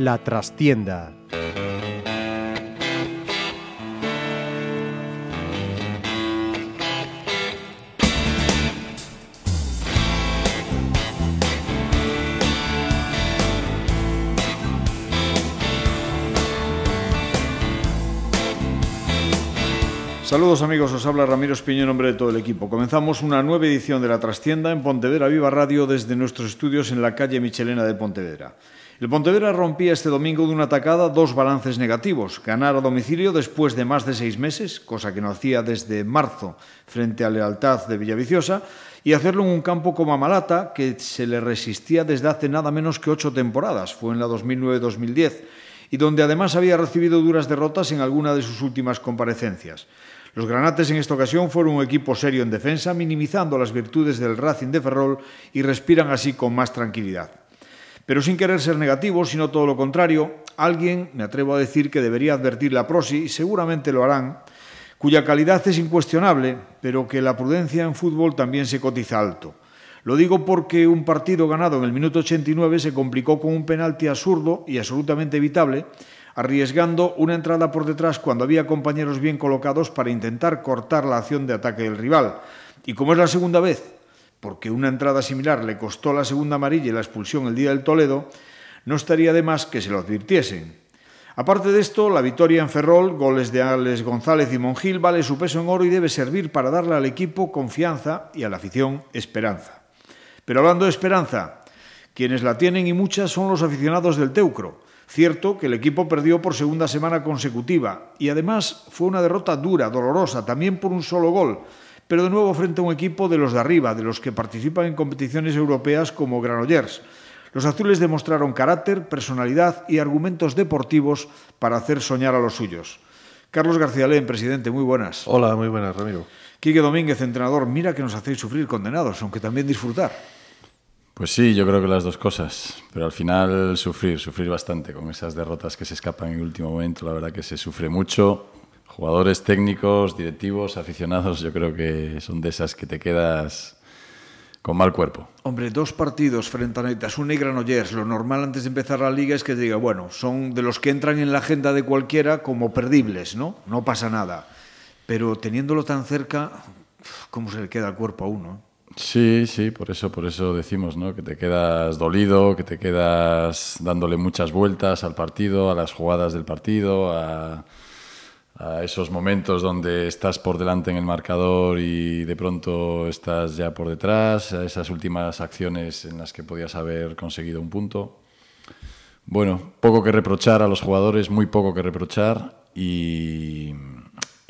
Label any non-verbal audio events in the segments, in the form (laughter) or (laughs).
La trastienda Saludos amigos, os habla Ramiro Espiño en nombre de todo el equipo. Comenzamos una nueva edición de La Trastienda en Pontevedra Viva Radio desde nuestros estudios en la calle Michelena de Pontevedra. El Pontevedra rompía este domingo de una atacada dos balances negativos. Ganar a domicilio después de más de seis meses, cosa que no hacía desde marzo frente a Lealtad de Villaviciosa, y hacerlo en un campo como Amalata, que se le resistía desde hace nada menos que ocho temporadas, fue en la 2009-2010, y donde además había recibido duras derrotas en alguna de sus últimas comparecencias. Los granates en esta ocasión fueron un equipo serio en defensa, minimizando las virtudes del Racing de Ferrol y respiran así con más tranquilidad. Pero sin querer ser negativo, sino todo lo contrario, alguien, me atrevo a decir, que debería advertir la prosi, y seguramente lo harán, cuya calidad es incuestionable, pero que la prudencia en fútbol también se cotiza alto. Lo digo porque un partido ganado en el minuto 89 se complicó con un penalti absurdo y absolutamente evitable, arriesgando una entrada por detrás cuando había compañeros bien colocados para intentar cortar la acción de ataque del rival. Y como es la segunda vez, porque una entrada similar le costó la segunda amarilla y la expulsión el día del Toledo, no estaría de más que se lo advirtiesen. Aparte de esto, la victoria en Ferrol, goles de Alex González y Mongil, vale su peso en oro y debe servir para darle al equipo confianza y a la afición esperanza. Pero hablando de esperanza, quienes la tienen y muchas son los aficionados del Teucro, Cierto que el equipo perdió por segunda semana consecutiva y además fue una derrota dura, dolorosa, también por un solo gol, pero de nuevo frente a un equipo de los de arriba, de los que participan en competiciones europeas como Granollers. Los azules demostraron carácter, personalidad y argumentos deportivos para hacer soñar a los suyos. Carlos García León, presidente, muy buenas. Hola, muy buenas, Ramiro. Quique Domínguez, entrenador, mira que nos hacéis sufrir condenados, aunque también disfrutar. Pues sí, yo creo que las dos cosas, pero al final sufrir, sufrir bastante con esas derrotas que se escapan en el último momento, la verdad que se sufre mucho. Jugadores técnicos, directivos, aficionados, yo creo que son de esas que te quedas con mal cuerpo. Hombre, dos partidos frente a Neitasuna y Granollers. Lo normal antes de empezar la liga es que te diga, bueno, son de los que entran en la agenda de cualquiera como perdibles, ¿no? No pasa nada. Pero teniéndolo tan cerca, ¿cómo se le queda el cuerpo a uno? Sí, sí, por eso, por eso decimos, ¿no? Que te quedas dolido, que te quedas dándole muchas vueltas al partido, a las jugadas del partido, a, a esos momentos donde estás por delante en el marcador y de pronto estás ya por detrás, a esas últimas acciones en las que podías haber conseguido un punto. Bueno, poco que reprochar a los jugadores, muy poco que reprochar y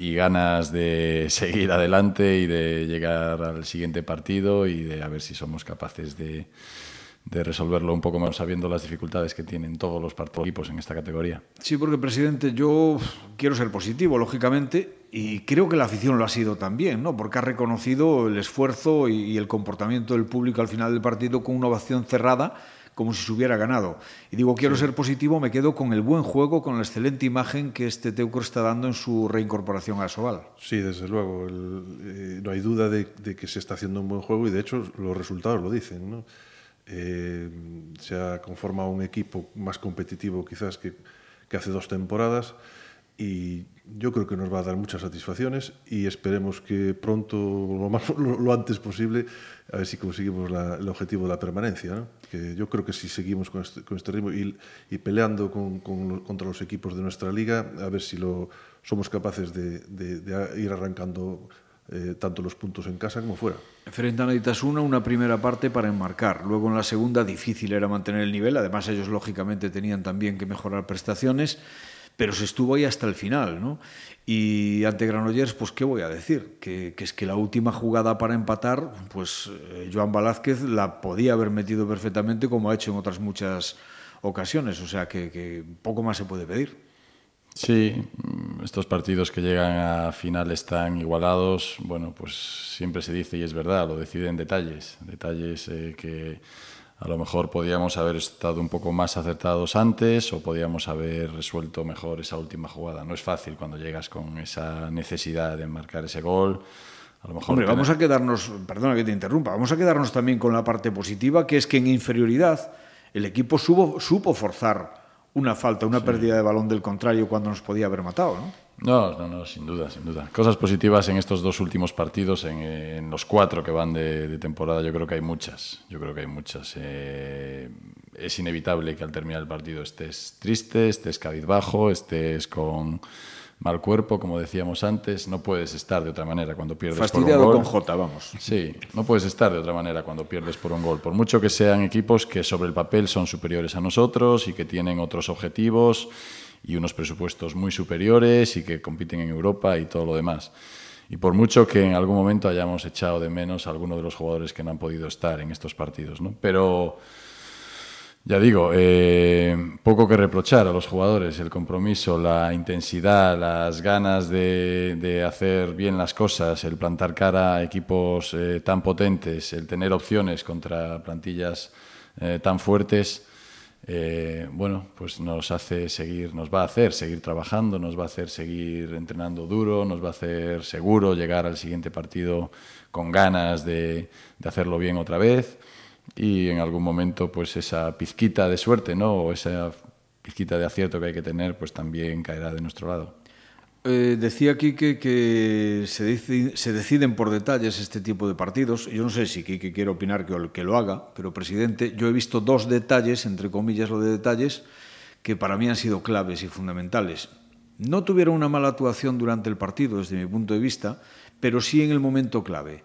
y ganas de (laughs) seguir adelante y de llegar al siguiente partido y de a ver si somos capaces de, de resolverlo un poco más sabiendo las dificultades que tienen todos los equipos en esta categoría. Sí, porque presidente, yo quiero ser positivo, lógicamente, y creo que la afición lo ha sido también, ¿no? Porque ha reconocido el esfuerzo y el comportamiento del público al final del partido con una ovación cerrada como si se hubiera ganado. Y digo, quiero sí. ser positivo, me quedo con el buen juego, con la excelente imagen que este Teucro está dando en su reincorporación a Soval. Sí, desde luego. El, eh, no hay duda de, de, que se está haciendo un buen juego y de hecho los resultados lo dicen. ¿no? Eh, se ha conformado un equipo más competitivo quizás que, que hace dos temporadas y yo creo que nos va a dar muchas satisfacciones y esperemos que pronto, lo, más, (laughs) lo, antes posible, a ver si conseguimos la, el objetivo de la permanencia. ¿no? Que yo creo que si seguimos con este, con este ritmo y, y peleando con, con, contra los equipos de nuestra liga, a ver si lo, somos capaces de, de, de ir arrancando eh, tanto los puntos en casa como fuera. Frente a Neitasuna, una primera parte para enmarcar. Luego en la segunda difícil era mantener el nivel. Además ellos lógicamente tenían también que mejorar prestaciones pero se estuvo ahí hasta el final, ¿no? Y ante Granollers, pues qué voy a decir, que, es que la última jugada para empatar, pues eh, Joan Velázquez la podía haber metido perfectamente como ha hecho en otras muchas ocasiones, o sea que, poco más se puede pedir. Sí, estos partidos que llegan a final están igualados, bueno, pues siempre se dice y es verdad, lo deciden detalles, detalles eh, que a lo mejor podíamos haber estado un poco más acertados antes o podíamos haber resuelto mejor esa última jugada. No es fácil cuando llegas con esa necesidad de marcar ese gol. A lo mejor Hombre, vamos a quedarnos, perdona que te interrumpa, vamos a quedarnos también con la parte positiva, que es que en inferioridad el equipo supo forzar una falta, una pérdida de balón del contrario cuando nos podía haber matado, ¿no? No, no, no, sin duda, sin duda. Cosas positivas en estos dos últimos partidos, en, los cuatro que van de, temporada, yo creo que hay muchas. Yo creo que hay muchas. Eh, es inevitable que al terminar el partido estés triste, estés cabizbajo, estés con mal cuerpo, como decíamos antes. No puedes estar de otra manera cuando pierdes por un gol. con J, vamos. Sí, no puedes estar de otra manera cuando pierdes por un gol. Por mucho que sean equipos que sobre el papel son superiores a nosotros y que tienen otros objetivos y unos presupuestos muy superiores y que compiten en Europa y todo lo demás. Y por mucho que en algún momento hayamos echado de menos a algunos de los jugadores que no han podido estar en estos partidos, ¿no? Pero ya digo, eh, poco que reprochar a los jugadores, el compromiso, la intensidad, las ganas de, hacer bien las cosas, el plantar cara a equipos eh, tan potentes, el tener opciones contra plantillas eh, tan fuertes eh, bueno, pues nos hace seguir, nos va a hacer seguir trabajando, nos va a hacer seguir entrenando duro, nos va a hacer seguro llegar al siguiente partido con ganas de, hacerlo bien otra vez y en algún momento pues esa pizquita de suerte, ¿no? O esa pizquita de acierto que hay que tener, pues también caerá de nuestro lado. Eh, decía Quique que se, dice, se deciden por detalles este tipo de partidos. Yo no sé si Quique quiere opinar que, que lo haga, pero presidente, yo he visto dos detalles, entre comillas lo de detalles, que para mí han sido claves y fundamentales. No tuvieron una mala actuación durante el partido, desde mi punto de vista, pero sí en el momento clave.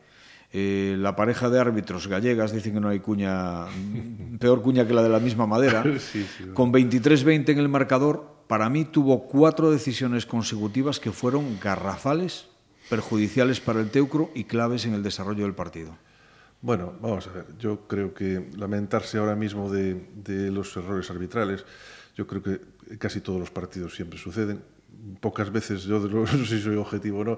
Eh, la pareja de árbitros gallegas, dicen que no hay cuña, (laughs) peor cuña que la de la misma madera, (laughs) sí, sí, con 23-20 en el marcador, para mí tuvo cuatro decisiones consecutivas que fueron garrafales, perjudiciales para el Teucro y claves en el desarrollo del partido. Bueno, vamos a ver, yo creo que lamentarse ahora mismo de, los errores arbitrales, yo creo que casi todos los partidos siempre suceden. Pocas veces, yo (laughs) no sé si soy objetivo o no,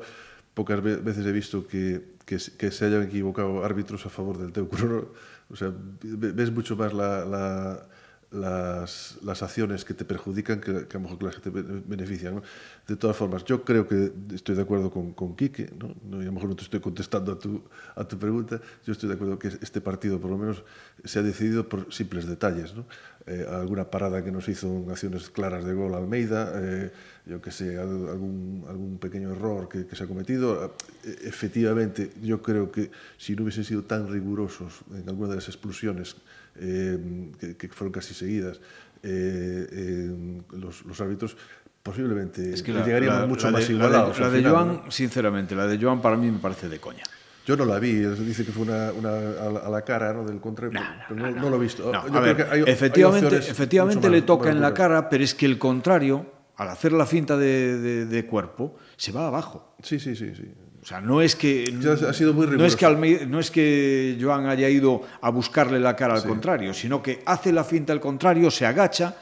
pocas veces he visto que, que, se hayan equivocado árbitros a favor del Teucro. O sea, ves mucho más la las, las acciones que te perjudican que, que, a lo mejor que las que te benefician. ¿no? De todas formas, yo creo que estoy de acuerdo con, con Quique, ¿no? ¿no? y a lo mejor no te estoy contestando a tu, a tu pregunta, yo estoy de acuerdo que este partido por lo menos se ha decidido por simples detalles. ¿no? Eh, alguna parada que nos hizo en acciones claras de gol Almeida, eh, yo que sé, algún, algún pequeño error que, que se ha cometido. Eh, efectivamente, yo creo que si no hubiesen sido tan rigurosos en alguna de las expulsiones, eh, que, que, fueron casi seguidas, eh, eh, los, los, árbitros, posiblemente es que la, llegaríamos la, mucho la más de, igualados. La de, la de Joan, ¿no? sinceramente, la de Joan para mí me parece de coña. Yo no la vi, dice que fue una, una a, la, a, la, cara ¿no? del contrario, no, pero no, lo he visto. Yo ver, creo que hay, efectivamente, hay efectivamente le toca en la cara, pero es que el contrario, al hacer la finta de, de, de cuerpo, se va abajo. Sí, sí, sí. sí. O sea, no es que ha sido muy no es que Almeida, no es que Joan haya ido a buscarle la cara al sí. contrario, sino que hace la finta al contrario, se agacha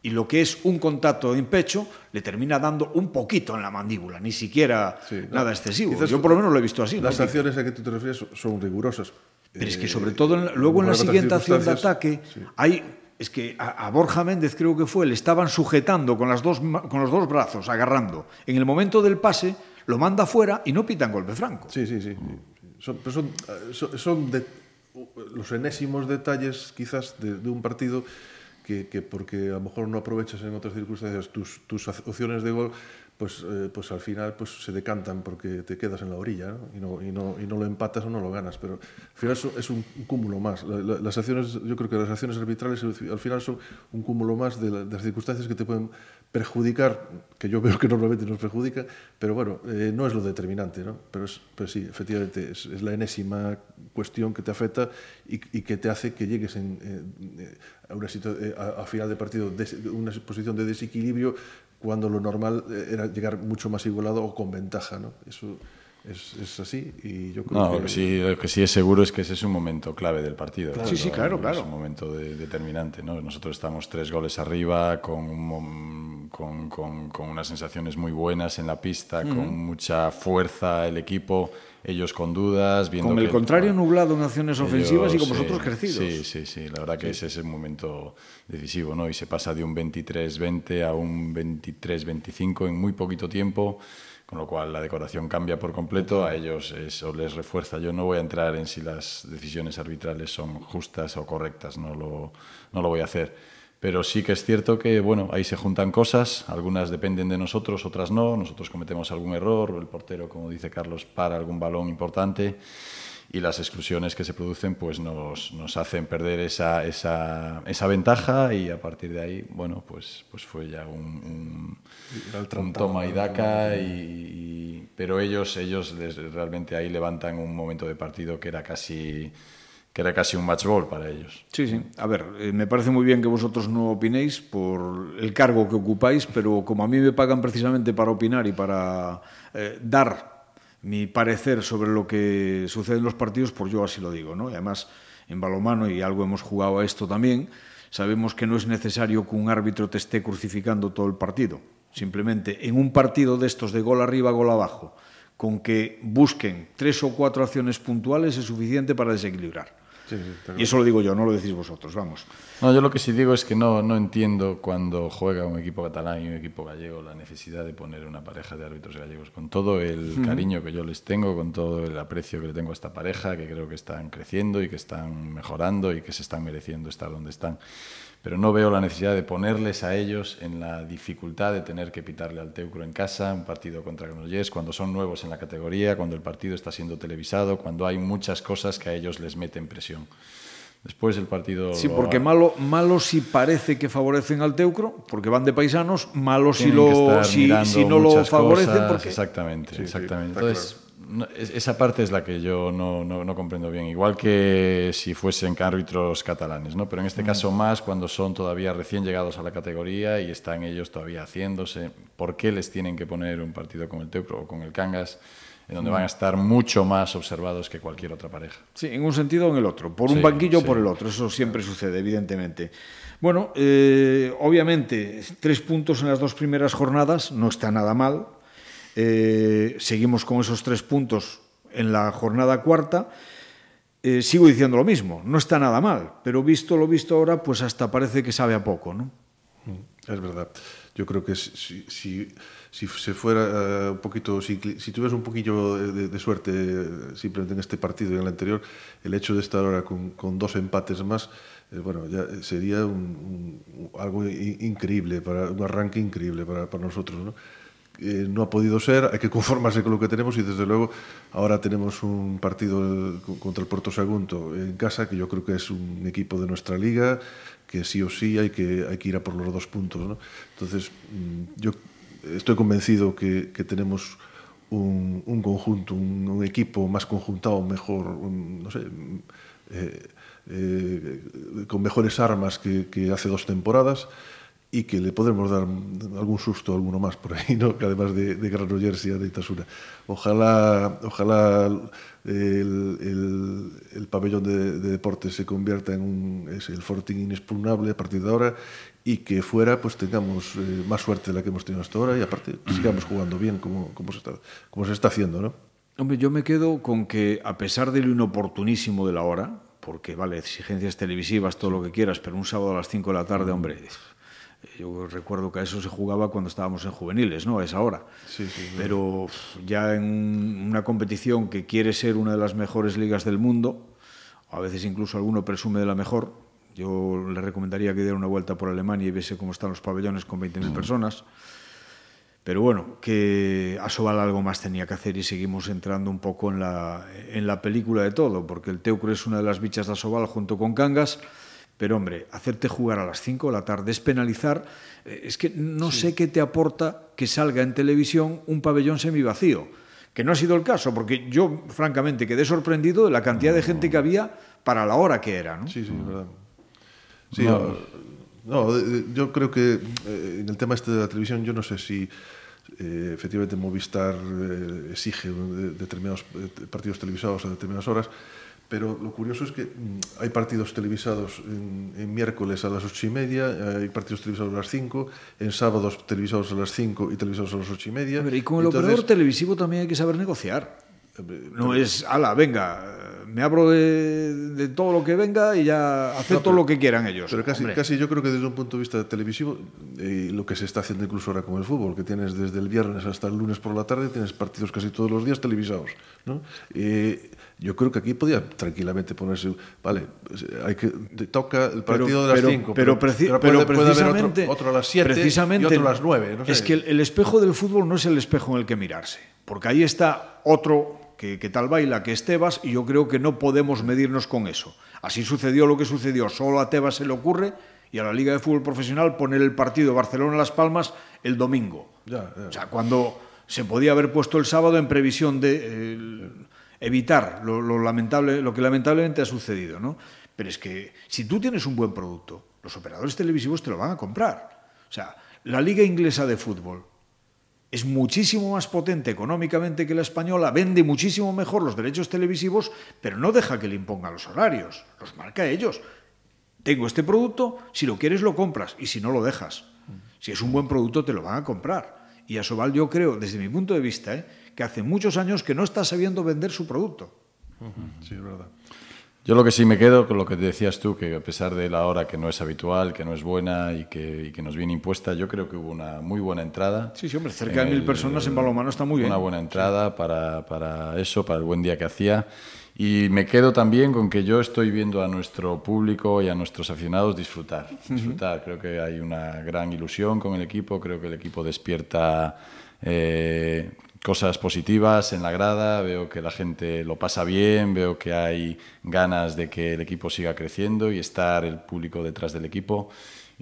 y lo que es un contacto en pecho le termina dando un poquito en la mandíbula, ni siquiera sí, no, nada excesivo. Yo por lo menos lo he visto así. Las ¿no? acciones a que tú te refieres son rigurosas. Pero eh, es que sobre todo en, luego en la siguiente acción de ataque sí. hay es que a, a, Borja Méndez creo que fue, le estaban sujetando con, las dos, con los dos brazos, agarrando. En el momento del pase lo manda fuera y no pitan golpe franco. Sí, sí, sí. Son, son, son de, los enésimos detalles quizás de, de un partido que, que, porque a lo mejor no aprovechas en otras circunstancias tus, tus opciones de gol, pues, eh, pues al final pues se decantan porque te quedas en la orilla ¿no? Y, no, y, no, y no lo empatas o no lo ganas. Pero al final es un, un cúmulo más. La, la, las acciones, yo creo que las acciones arbitrales al final son un cúmulo más de, la, de las circunstancias que te pueden perjudicar, que yo veo que normalmente nos perjudica, pero bueno, eh, no es lo determinante, ¿no? Pero, es, pero sí, efectivamente, es, es, la enésima cuestión que te afecta y, y que te hace que llegues en, eh, a, una eh, a, a, final de partido, de una posición de desequilibrio, cuando lo normal era llegar mucho más igualado o con ventaja, ¿no? Eso es, es, así y yo creo no, que... Lo que, sí, lo que sí es seguro es que ese es un momento clave del partido. Claro, sí, sí, claro, claro. Es un momento de, determinante, ¿no? Nosotros estamos tres goles arriba con un con, con, con, unas sensaciones muy buenas en la pista, uh -huh. con mucha fuerza el equipo, ellos con dudas, viendo Con el que, contrario nublado en acciones ofensivas y con vosotros sí, crecidos. Sí, sí, sí, la verdad que sí. ese es el momento decisivo, ¿no? Y se pasa de un 23-20 a un 23-25 en muy poquito tiempo con lo cual la decoración cambia por completo, a ellos eso les refuerza. Yo no voy a entrar en si las decisiones arbitrales son justas o correctas, no lo, no lo voy a hacer. Pero sí que es cierto que, bueno, ahí se juntan cosas, algunas dependen de nosotros, otras no, nosotros cometemos algún error, el portero, como dice Carlos, para algún balón importante y las exclusiones que se producen pues nos, nos hacen perder esa, esa, esa, ventaja y a partir de ahí, bueno, pues, pues fue ya un, un, un toma y daca, y, y, pero ellos, ellos les, realmente ahí levantan un momento de partido que era casi que era casi un match ball para ellos. Sí, sí. A ver, eh, me parece muy bien que vosotros no opinéis por el cargo que ocupáis, pero como a mí me pagan precisamente para opinar y para eh, dar mi parecer sobre lo que sucede en los partidos, pues yo así lo digo, ¿no? Y además, en balomano, y algo hemos jugado a esto también, sabemos que no es necesario que un árbitro te esté crucificando todo el partido. Simplemente, en un partido de estos de gol arriba, gol abajo, con que busquen tres o cuatro acciones puntuales es suficiente para desequilibrar. Sí, sí, y eso lo digo yo, no lo decís vosotros, vamos. No, yo lo que sí digo es que no, no entiendo cuando juega un equipo catalán y un equipo gallego la necesidad de poner una pareja de árbitros gallegos. Con todo el cariño que yo les tengo, con todo el aprecio que le tengo a esta pareja, que creo que están creciendo y que están mejorando y que se están mereciendo estar donde están. Pero no veo la necesidad de ponerles a ellos en la dificultad de tener que pitarle al Teucro en casa un partido contra Granollers cuando son nuevos en la categoría, cuando el partido está siendo televisado, cuando hay muchas cosas que a ellos les meten presión. Después el partido... Sí, porque malo, malo si parece que favorecen al Teucro, porque van de paisanos, malo si, lo, si, si, no lo favorecen. Cosas, porque... Exactamente, Sí, exactamente. Entonces, esa parte es la que yo no, no, no comprendo bien, igual que si fuesen árbitros catalanes, ¿no? pero en este caso más cuando son todavía recién llegados a la categoría y están ellos todavía haciéndose. ¿Por qué les tienen que poner un partido con el Teucro o con el Cangas, en donde van a estar mucho más observados que cualquier otra pareja? Sí, en un sentido o en el otro, por un Sí, banquillo o sí. por el otro, eso siempre sucede, evidentemente. Bueno, eh, obviamente, tres puntos en las dos primeras jornadas no está nada mal. Eh, seguimos con esos tres puntos en la jornada cuarta. Eh, sigo diciendo lo mismo, no está nada mal, pero visto lo visto ahora, pues hasta parece que sabe a poco, ¿no? Es verdad. Yo creo que si, si, si se fuera eh, un poquito, si, si tuvieras un poquillo de, de suerte simplemente en este partido y en el anterior, el hecho de estar ahora con, con dos empates más, eh, bueno, ya sería un, un, algo increíble, para, un arranque increíble para, para nosotros, ¿no? eh, no ha podido ser, hai que conformarse con lo que tenemos e desde luego ahora tenemos un partido eh, contra el Porto Sagunto en casa que yo creo que es un equipo de nuestra liga que sí o sí hay que, hay que ir a por los dos puntos. ¿no? Entonces mm, yo estoy convencido que, que tenemos un, un conjunto, un, un equipo más conjuntado, mejor, un, no sé, eh, eh, con mejores armas que, que hace dos temporadas. Y que le podremos dar algún susto a alguno más por ahí, (laughs) ¿no? que además de, de Granollers y de Itasuna. Ojalá, ojalá el, el, el pabellón de, de, deportes se convierta en un, es el fortín inexpugnable a partir de ahora y que fuera pues tengamos eh, más suerte de la que hemos tenido hasta ahora y aparte sigamos jugando bien como, como, se, está, como se está haciendo. ¿no? Hombre, yo me quedo con que, a pesar del inoportunísimo de la hora, porque vale, exigencias televisivas, todo lo que quieras, pero un sábado a las 5 de la tarde, hombre, yo recuerdo que a eso se jugaba cuando estábamos en juveniles, ¿no? A esa hora. Sí, sí, pero ya en una competición que quiere ser una de las mejores ligas del mundo, a veces incluso alguno presume de la mejor, yo le recomendaría que diera una vuelta por Alemania y viese cómo están los pabellones con 20.000 personas. Pero bueno, que Asobal algo más tenía que hacer y seguimos entrando un poco en la, en la película de todo, porque el Teucro es una de las bichas de Asobal junto con Cangas, pero hombre, hacerte jugar a las 5 de la tarde es penalizar, eh, es que no sí. sé qué te aporta que salga en televisión un pabellón semivacío, que no ha sido el caso, porque yo francamente quedé sorprendido de la cantidad de gente que había para la hora que era. ¿no? Sí, sí, es verdad. Sí, no. no, yo creo que eh, en el tema este de la televisión, yo no sé si eh, efectivamente Movistar eh, exige de, determinados partidos televisados a determinadas horas, pero lo curioso es que mm, hay partidos televisados en, en miércoles a las ocho y media, eh, hai partidos televisados a las cinco, en sábados televisados a las cinco y televisados a las ocho y media. Pero y con el Entonces, operador televisivo también hay que saber negociar. Eh, no es, ala, venga, me abro de, de, todo lo que venga y ya acepto no, pero, lo que quieran ellos. Pero casi, casi yo creo que desde un punto de vista televisivo, eh, lo que se está haciendo incluso ahora con el fútbol, que tienes desde el viernes hasta el lunes por la tarde, tienes partidos casi todos los días televisados. ¿no? Eh, yo creo que aquí podía tranquilamente ponerse, vale, hay que toca el partido pero, de las 5, pero, pero, pero, pero, puede, precisamente, otro, otro, a las 7 precisamente, y otro a las 9. No sé. Es que el, el espejo del fútbol no es el espejo en el que mirarse, porque ahí está otro que, que, tal baila que es Tebas y yo creo que no podemos medirnos con eso. Así sucedió lo que sucedió, solo a Tebas se le ocurre y a la Liga de Fútbol Profesional poner el partido Barcelona-Las Palmas el domingo. Ya, ya. O sea, cuando se podía haber puesto el sábado en previsión de eh, evitar lo, lo, lamentable, lo que lamentablemente ha sucedido. ¿no? Pero es que si tú tienes un buen producto, los operadores televisivos te lo van a comprar. O sea, la Liga Inglesa de Fútbol es muchísimo más potente económicamente que la española, vende muchísimo mejor los derechos televisivos, pero no deja que le impongan los horarios, los marca ellos. Tengo este producto, si lo quieres lo compras y si no lo dejas. Si es un buen producto te lo van a comprar. Y a Sobal yo creo, desde mi punto de vista, ¿eh? que hace muchos años que no está sabiendo vender su producto. Sí, es verdad. Yo lo que sí me quedo con lo que decías tú, que a pesar de la hora que no es habitual, que no es buena y que, y que nos viene impuesta, yo creo que hubo una muy buena entrada. Sí, sí, hombre, cerca de mil el, personas en balonmano está muy bien. Una buena entrada sí. para, para eso, para el buen día que hacía. Y me quedo también con que yo estoy viendo a nuestro público y a nuestros aficionados disfrutar. Disfrutar, uh -huh. creo que hay una gran ilusión con el equipo, creo que el equipo despierta eh, cosas positivas en la grada, veo que la gente lo pasa bien, veo que hay ganas de que el equipo siga creciendo y estar el público detrás del equipo.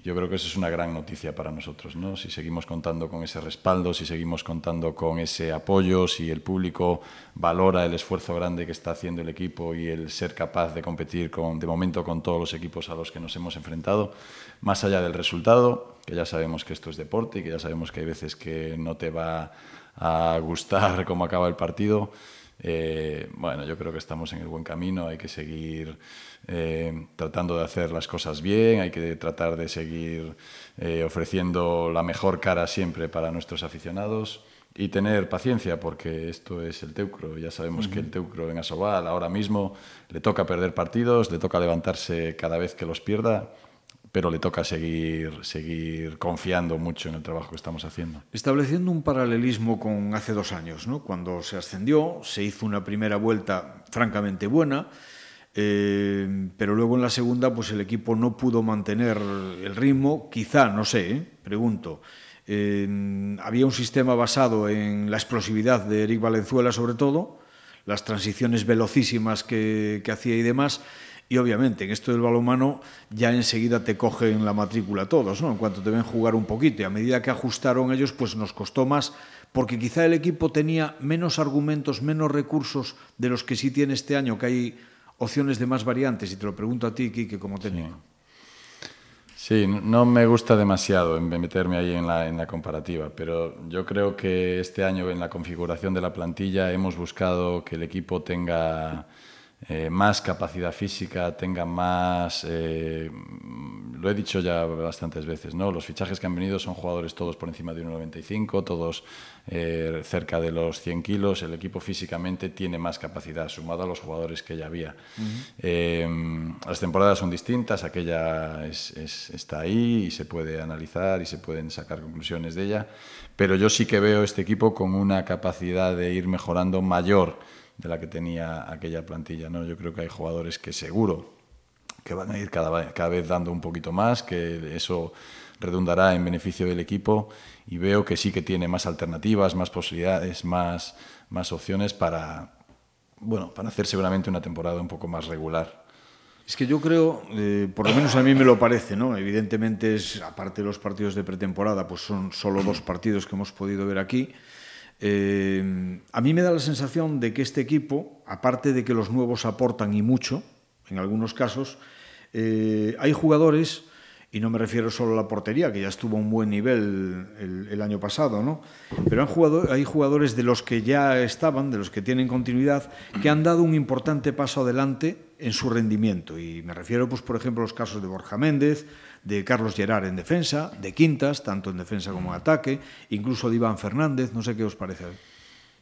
Yo creo que eso es una gran noticia para nosotros, ¿no? Si seguimos contando con ese respaldo, si seguimos contando con ese apoyo, si el público valora el esfuerzo grande que está haciendo el equipo y el ser capaz de competir con, de momento con todos los equipos a los que nos hemos enfrentado, más allá del resultado, que ya sabemos que esto es deporte y que ya sabemos que hay veces que no te va a gustar cómo acaba el partido. Eh, bueno, yo creo que estamos en el buen camino, hay que seguir eh, tratando de hacer las cosas bien, hay que tratar de seguir eh, ofreciendo la mejor cara siempre para nuestros aficionados y tener paciencia porque esto es el Teucro, ya sabemos uh -huh. que el Teucro en Asobal ahora mismo le toca perder partidos, le toca levantarse cada vez que los pierda pero le toca seguir, seguir confiando mucho en el trabajo que estamos haciendo. Estableciendo un paralelismo con hace dos años, ¿no? cuando se ascendió, se hizo una primera vuelta francamente buena, eh, pero luego en la segunda pues el equipo no pudo mantener el ritmo, quizá, no sé, ¿eh? pregunto. Había un sistema basado en la explosividad de Eric Valenzuela sobre todo, las transiciones velocísimas que hacía y demás, y obviamente en esto del balonmano ya enseguida te cogen la matrícula todos, ¿no? En cuanto te ven jugar un poquito y a medida que ajustaron ellos pues nos costó más porque quizá el equipo tenía menos argumentos, menos recursos de los que sí tiene este año, que hay opciones de más variantes y te lo pregunto a ti, Kike, como técnico. Sí. No me gusta demasiado meterme ahí en la, comparativa, pero yo creo que este año en la configuración de la plantilla hemos buscado que el equipo tenga eh, más capacidad física, tenga más... Eh, lo he dicho ya bastantes veces, ¿no? Los fichajes que han venido son jugadores todos por encima de 1,95, todos eh, cerca de los 100 kilos. El equipo físicamente tiene más capacidad, sumado a los jugadores que ya había. Uh -huh. las temporadas son distintas, aquella es, es, está ahí y se puede analizar y se pueden sacar conclusiones de ella, pero yo sí que veo este equipo con una capacidad de ir mejorando mayor de la que tenía aquella plantilla. ¿no? Yo creo que hay jugadores que seguro que van a ir cada, cada vez dando un poquito más, que eso redundará en beneficio del equipo y veo que sí que tiene más alternativas, más posibilidades, más, más opciones para, bueno, para hacer seguramente una temporada un poco más regular. Es que yo creo, eh, por lo menos a mí me lo parece, ¿no? Evidentemente es, aparte de los partidos de pretemporada, pues son solo dos partidos que hemos podido ver aquí, Eh, a mí me da la sensación de que este equipo, aparte de que los nuevos aportan y mucho, en algunos casos, eh, hay jugadores y no me refiero solo a la portería, que ya estuvo a un buen nivel el, año pasado, ¿no? Pero hay jugadores de los que ya estaban, de los que tienen continuidad, que han dado un importante paso adelante en su rendimiento. Y me refiero, pues, por ejemplo, a los casos de Borja Méndez, de Carlos Gerard en defensa, de Quintas, tanto en defensa como en ataque, incluso de Iván Fernández, no sé qué os parece.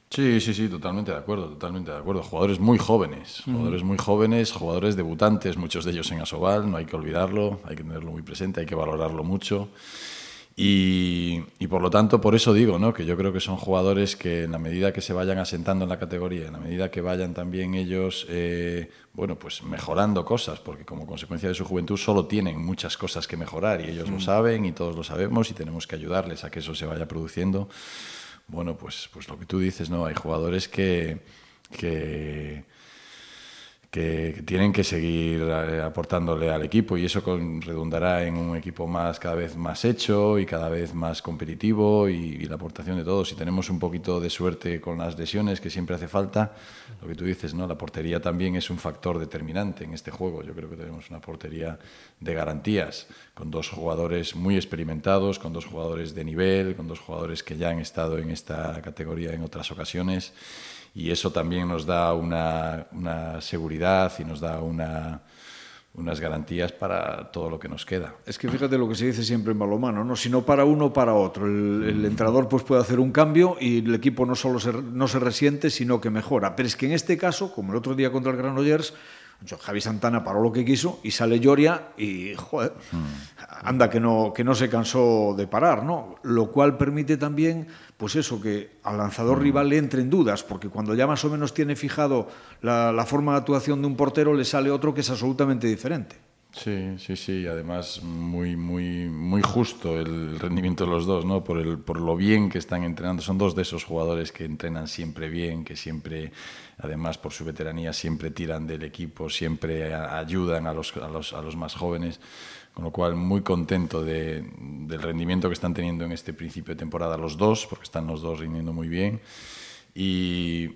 Sí, sí, sí, totalmente de acuerdo, totalmente de acuerdo. Jugadores muy jóvenes, jugadores muy jóvenes, jugadores debutantes, muchos de ellos en Asobal, no hay que olvidarlo, hay que tenerlo muy presente, hay que valorarlo mucho. Y, y, por lo tanto, por eso digo, ¿no? que yo creo que son jugadores que en la medida que se vayan asentando en la categoría, en la medida que vayan también ellos, eh, bueno, pues mejorando cosas, porque como consecuencia de su juventud solo tienen muchas cosas que mejorar y ellos mm. lo saben y todos lo sabemos y tenemos que ayudarles a que eso se vaya produciendo. Bueno, pues, pues lo que tú dices, ¿no? Hay jugadores que, que que tienen que seguir eh, aportándole al equipo y eso redundará en un equipo más cada vez más hecho y cada vez más competitivo y, la aportación de todos. Si tenemos un poquito de suerte con las lesiones que siempre hace falta, lo que tú dices, ¿no? La portería también es un factor determinante en este juego. Yo creo que tenemos una portería de garantías con dos jugadores muy experimentados, con dos jugadores de nivel, con dos jugadores que ya han estado en esta categoría en otras ocasiones y eso también nos da una, una seguridad y nos da una, unas garantías para todo lo que nos queda. Es que fíjate lo que se dice siempre en balomano, ¿no? Si no para uno, para otro. El, el entrenador pues puede hacer un cambio y el equipo no solo se, no se resiente, sino que mejora. Pero es que en este caso, como el otro día contra el Granollers, Javi Santana paró lo que quiso y sale Lloria y, joder, anda que no, que no se cansó de parar, ¿no? Lo cual permite también, pues eso, que al lanzador mm. rival le entre en dudas, porque cuando ya más o menos tiene fijado la, la forma de actuación de un portero, le sale otro que es absolutamente diferente. Sí, sí, sí, además muy, muy, muy justo el rendimiento de los dos, ¿no? Por, el, por lo bien que están entrenando. Son dos de esos jugadores que entrenan siempre bien, que siempre, además por su veteranía, siempre tiran del equipo, siempre ayudan a los, a los, a los más jóvenes. Con lo cual, muy contento de, del rendimiento que están teniendo en este principio de temporada los dos, porque están los dos rindiendo muy bien. Y,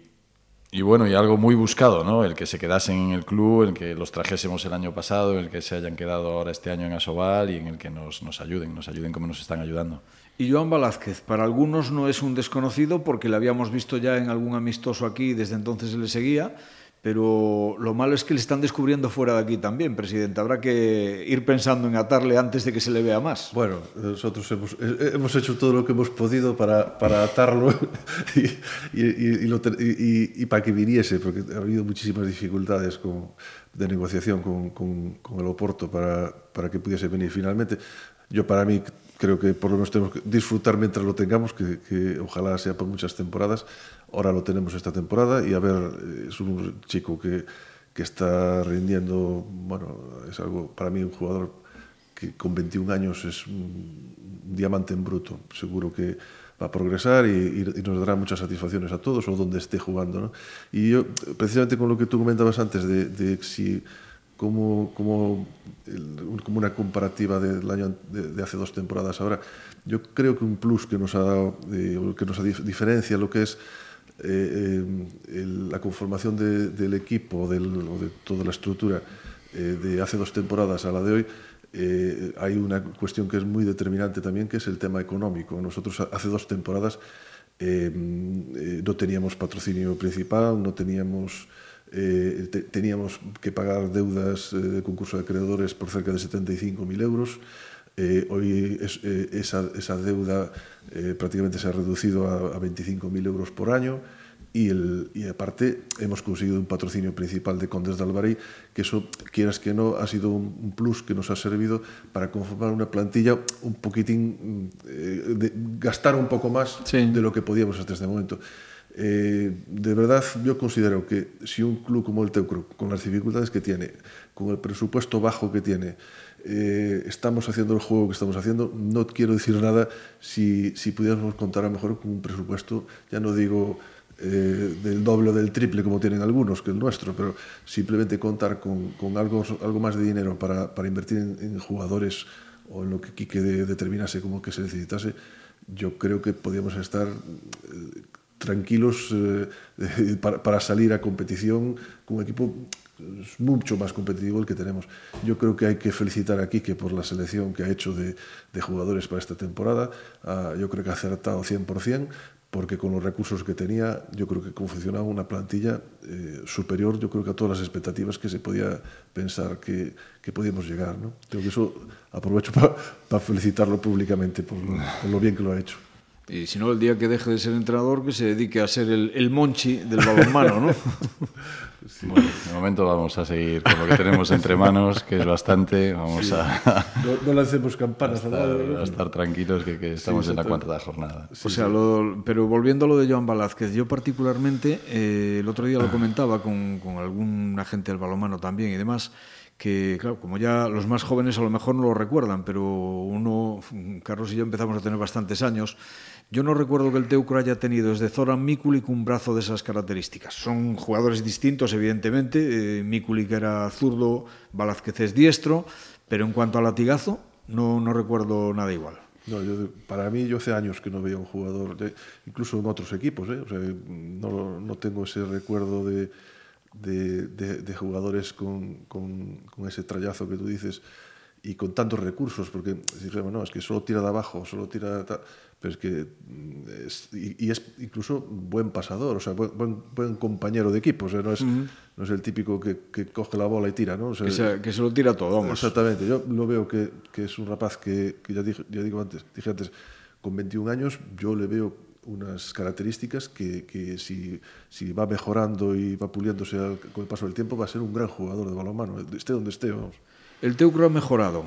y bueno, y algo muy buscado, ¿no? El que se quedasen en el club, el que los trajésemos el año pasado, el que se hayan quedado ahora este año en Asobal y en el que nos, nos ayuden, nos ayuden como nos están ayudando. Y Joan Velázquez, para algunos no es un desconocido porque le habíamos visto ya en algún amistoso aquí y desde entonces le seguía, Pero lo malo es que le están descubriendo fuera de aquí también, presidente. Habrá que ir pensando en atarle antes de que se le vea más. Bueno, nosotros hemos, eh, hemos hecho todo lo que hemos podido para, para atarlo (laughs) y, y, y, lo, y, para que viniese, porque ha habido muchísimas dificultades con, de negociación con, con, con el Oporto para, para que pudiese venir finalmente. Yo para mí creo que por lo menos tenemos que disfrutar mientras lo tengamos, que, que ojalá sea por muchas temporadas. Ahora lo tenemos esta temporada y a ver, eh, es un chico que, que está rindiendo, bueno, es algo para mí un jugador que con 21 años es un diamante en bruto. Seguro que va a progresar y, y, nos dará muchas satisfacciones a todos o donde esté jugando. ¿no? Y yo, precisamente con lo que tú comentabas antes de, de si como, como, el, como una comparativa del año de, de, hace dos temporadas ahora. Yo creo que un plus que nos ha dado, eh, que nos diferencia lo que es Eh, eh, el, la conformación de, del equipo del, o de toda la estructura eh, de hace dos temporadas a la de hoy, eh, hay una cuestión que es muy determinante también, que es el tema económico. Nosotros hace dos temporadas eh, eh, no teníamos patrocinio principal, no teníamos, eh, te, teníamos que pagar deudas eh, de concurso de acreedores por cerca de 75.000 euros. Eh, hoy es, eh, esa, esa, deuda eh, prácticamente se ha reducido a, a 25.000 euros por año y, el, y aparte hemos conseguido un patrocinio principal de Condes de Alvarí, que eso, quieras que no, ha sido un, plus que nos ha servido para conformar una plantilla un poquitín, eh, de, gastar un poco más sí. de lo que podíamos hasta este momento. Eh, de verdad, yo considero que si un club como el Teucro, con las dificultades que tiene, con el presupuesto bajo que tiene, eh, estamos haciendo el juego que estamos haciendo. No quiero decir nada si, si pudiéramos contar a lo mejor con un presupuesto, ya no digo eh, del doble o del triple como tienen algunos que el nuestro, pero simplemente contar con, con algo, algo más de dinero para, para invertir en, en jugadores o en lo que Quique de, determinase como que se necesitase, yo creo que podíamos estar eh, tranquilos eh, para, para salir a competición con un equipo mucho más competitivo el que tenemos. Yo creo que hay que felicitar a Quique por la selección que ha hecho de, de jugadores para esta temporada. Uh, yo creo que ha acertado 100%, porque con los recursos que tenía, yo creo que confeccionaba una plantilla eh, superior, yo creo que a todas las expectativas que se podía pensar que, que podíamos llegar. ¿no? Creo que eso aprovecho (laughs) para pa felicitarlo públicamente por lo bien que lo ha hecho. Y si no, el día que deje de ser entrenador, que se dedique a ser el, el monchi del balonmano, ¿no? (laughs) Sí. Bueno, de momento vamos a seguir con lo que tenemos entre manos, que es bastante. Vamos sí. a. (laughs) No, no, lancemos campanas a estar, a estar tranquilos, que, que estamos sí, en la cuarta jornada. o sea, lo, pero volviendo a lo de Joan Velázquez, yo particularmente, eh, el otro día lo (clears throat) comentaba con, con algún agente del balonmano también y demás que, claro, como ya los más jóvenes a lo mejor no lo recuerdan, pero uno, Carlos y yo empezamos a tener bastantes años, yo no recuerdo que el Teucro haya tenido desde Zoran Mikulik un brazo de esas características. Son jugadores distintos, evidentemente, eh, era zurdo, Velázquez es diestro, pero en cuanto a latigazo, no, no recuerdo nada igual. No, yo, para mí, yo hace años que no veía un jugador, incluso en otros equipos, ¿eh? o sea, no, no tengo ese recuerdo de de, de, de jugadores con, con, con ese trallazo que tú dices y con tantos recursos, porque dije, bueno, es que solo tira de abajo, solo tira de pero es que mm, es, y, y, es incluso buen pasador, o sea, buen, buen, compañero de equipo, o sea, no es, uh -huh. no es el típico que, que coge la bola y tira, ¿no? O sea, que, se, que se lo tira todo, vamos. Exactamente, yo lo veo que, que es un rapaz que, que ya, dije, ya digo antes, dije antes, con 21 años yo le veo unas características que, que si, si, va mejorando y va puliéndose al, con el paso del tiempo va a ser un gran jugador de balonmano, esté donde esté, vamos. El teu ha mejorado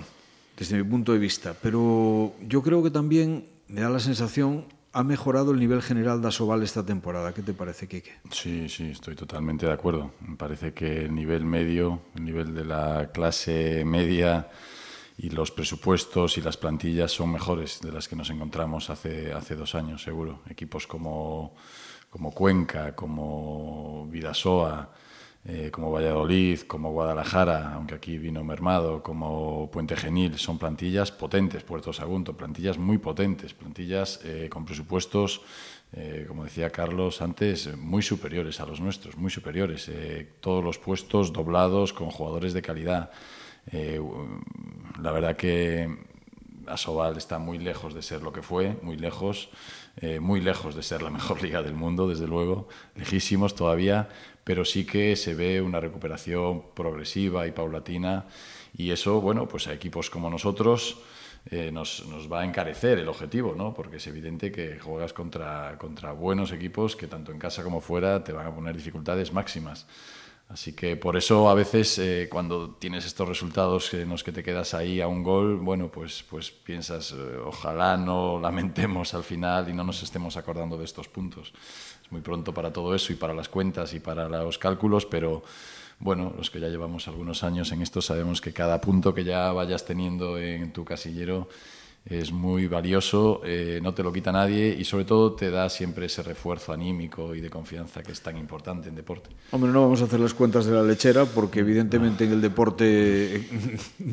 desde mi punto de vista, pero yo creo que también me da la sensación ha mejorado el nivel general de Asobal esta temporada. ¿Qué te parece, Quique? Sí, sí, estoy totalmente de acuerdo. Me parece que el nivel medio, el nivel de la clase media y los presupuestos y las plantillas son mejores de las que nos encontramos hace, hace dos años, seguro. Equipos como, como Cuenca, como Vidasoa, eh, como Valladolid, como Guadalajara, aunque aquí vino mermado, como Puente Genil, son plantillas potentes, Puerto Sagunto, plantillas muy potentes, plantillas eh, con presupuestos, eh, como decía Carlos antes, muy superiores a los nuestros, muy superiores. Eh, todos los puestos doblados con jugadores de calidad. Eh, la verdad que Asobal está muy lejos de ser lo que fue, muy lejos, eh, muy lejos de ser la (laughs) mejor liga del mundo, desde luego, lejísimos todavía, pero sí que se ve una recuperación progresiva y paulatina y eso, bueno, pues a equipos como nosotros eh, nos, nos, va a encarecer el objetivo, ¿no? Porque es evidente que juegas contra, contra buenos equipos que tanto en casa como fuera te van a poner dificultades máximas. Así que por eso a veces eh, cuando tienes estos resultados en los que te quedas ahí a un gol, bueno, pues, pues piensas, eh, ojalá no lamentemos al final y no nos estemos acordando de estos puntos. Es muy pronto para todo eso y para las cuentas y para los cálculos, pero bueno, los que ya llevamos algunos años en esto sabemos que cada punto que ya vayas teniendo en tu casillero es muy valioso, eh, no te lo quita nadie y sobre todo te da siempre ese refuerzo anímico y de confianza que es tan importante en deporte. Hombre, no vamos a hacer las cuentas de la lechera porque evidentemente en el deporte eh,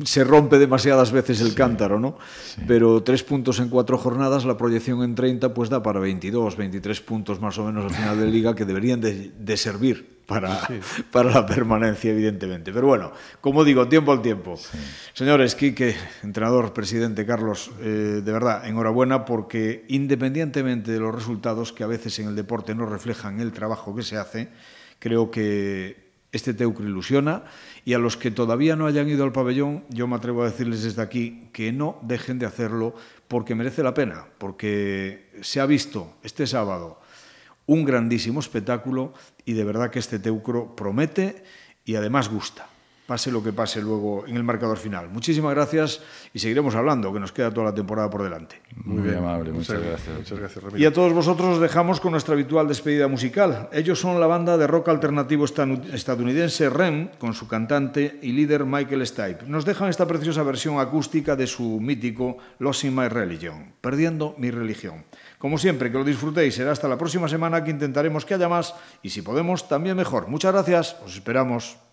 se rompe demasiadas veces el sí, cántaro, ¿no? Sí. Pero tres puntos en cuatro jornadas, la proyección en 30 pues da para 22, 23 puntos más o menos al final de liga que deberían de, de servir para, sí. (laughs) para la permanencia, evidentemente. Pero bueno, como digo, tiempo al tiempo. Sí. Señores, Quique, entrenador, presidente, Carlos, eh, de verdad, enhorabuena porque independientemente de los resultados que a veces en el deporte no reflejan el trabajo que se hace, creo que este Teucro ilusiona y a los que todavía no hayan ido al pabellón, yo me atrevo a decirles desde aquí que no dejen de hacerlo porque merece la pena, porque se ha visto este sábado un grandísimo espectáculo y de verdad que este Teucro promete y además gusta. Pase lo que pase luego en el marcador final. Muchísimas gracias y seguiremos hablando, que nos queda toda la temporada por delante. Muy, Muy bien. amable, muchas, muchas gracias. Muchas gracias y a todos vosotros os dejamos con nuestra habitual despedida musical. Ellos son la banda de rock alternativo estadounidense REM, con su cantante y líder Michael Stipe. Nos dejan esta preciosa versión acústica de su mítico Losing My Religion, Perdiendo mi religión. Como siempre, que lo disfrutéis. Será hasta la próxima semana que intentaremos que haya más y si podemos, también mejor. Muchas gracias. Os esperamos.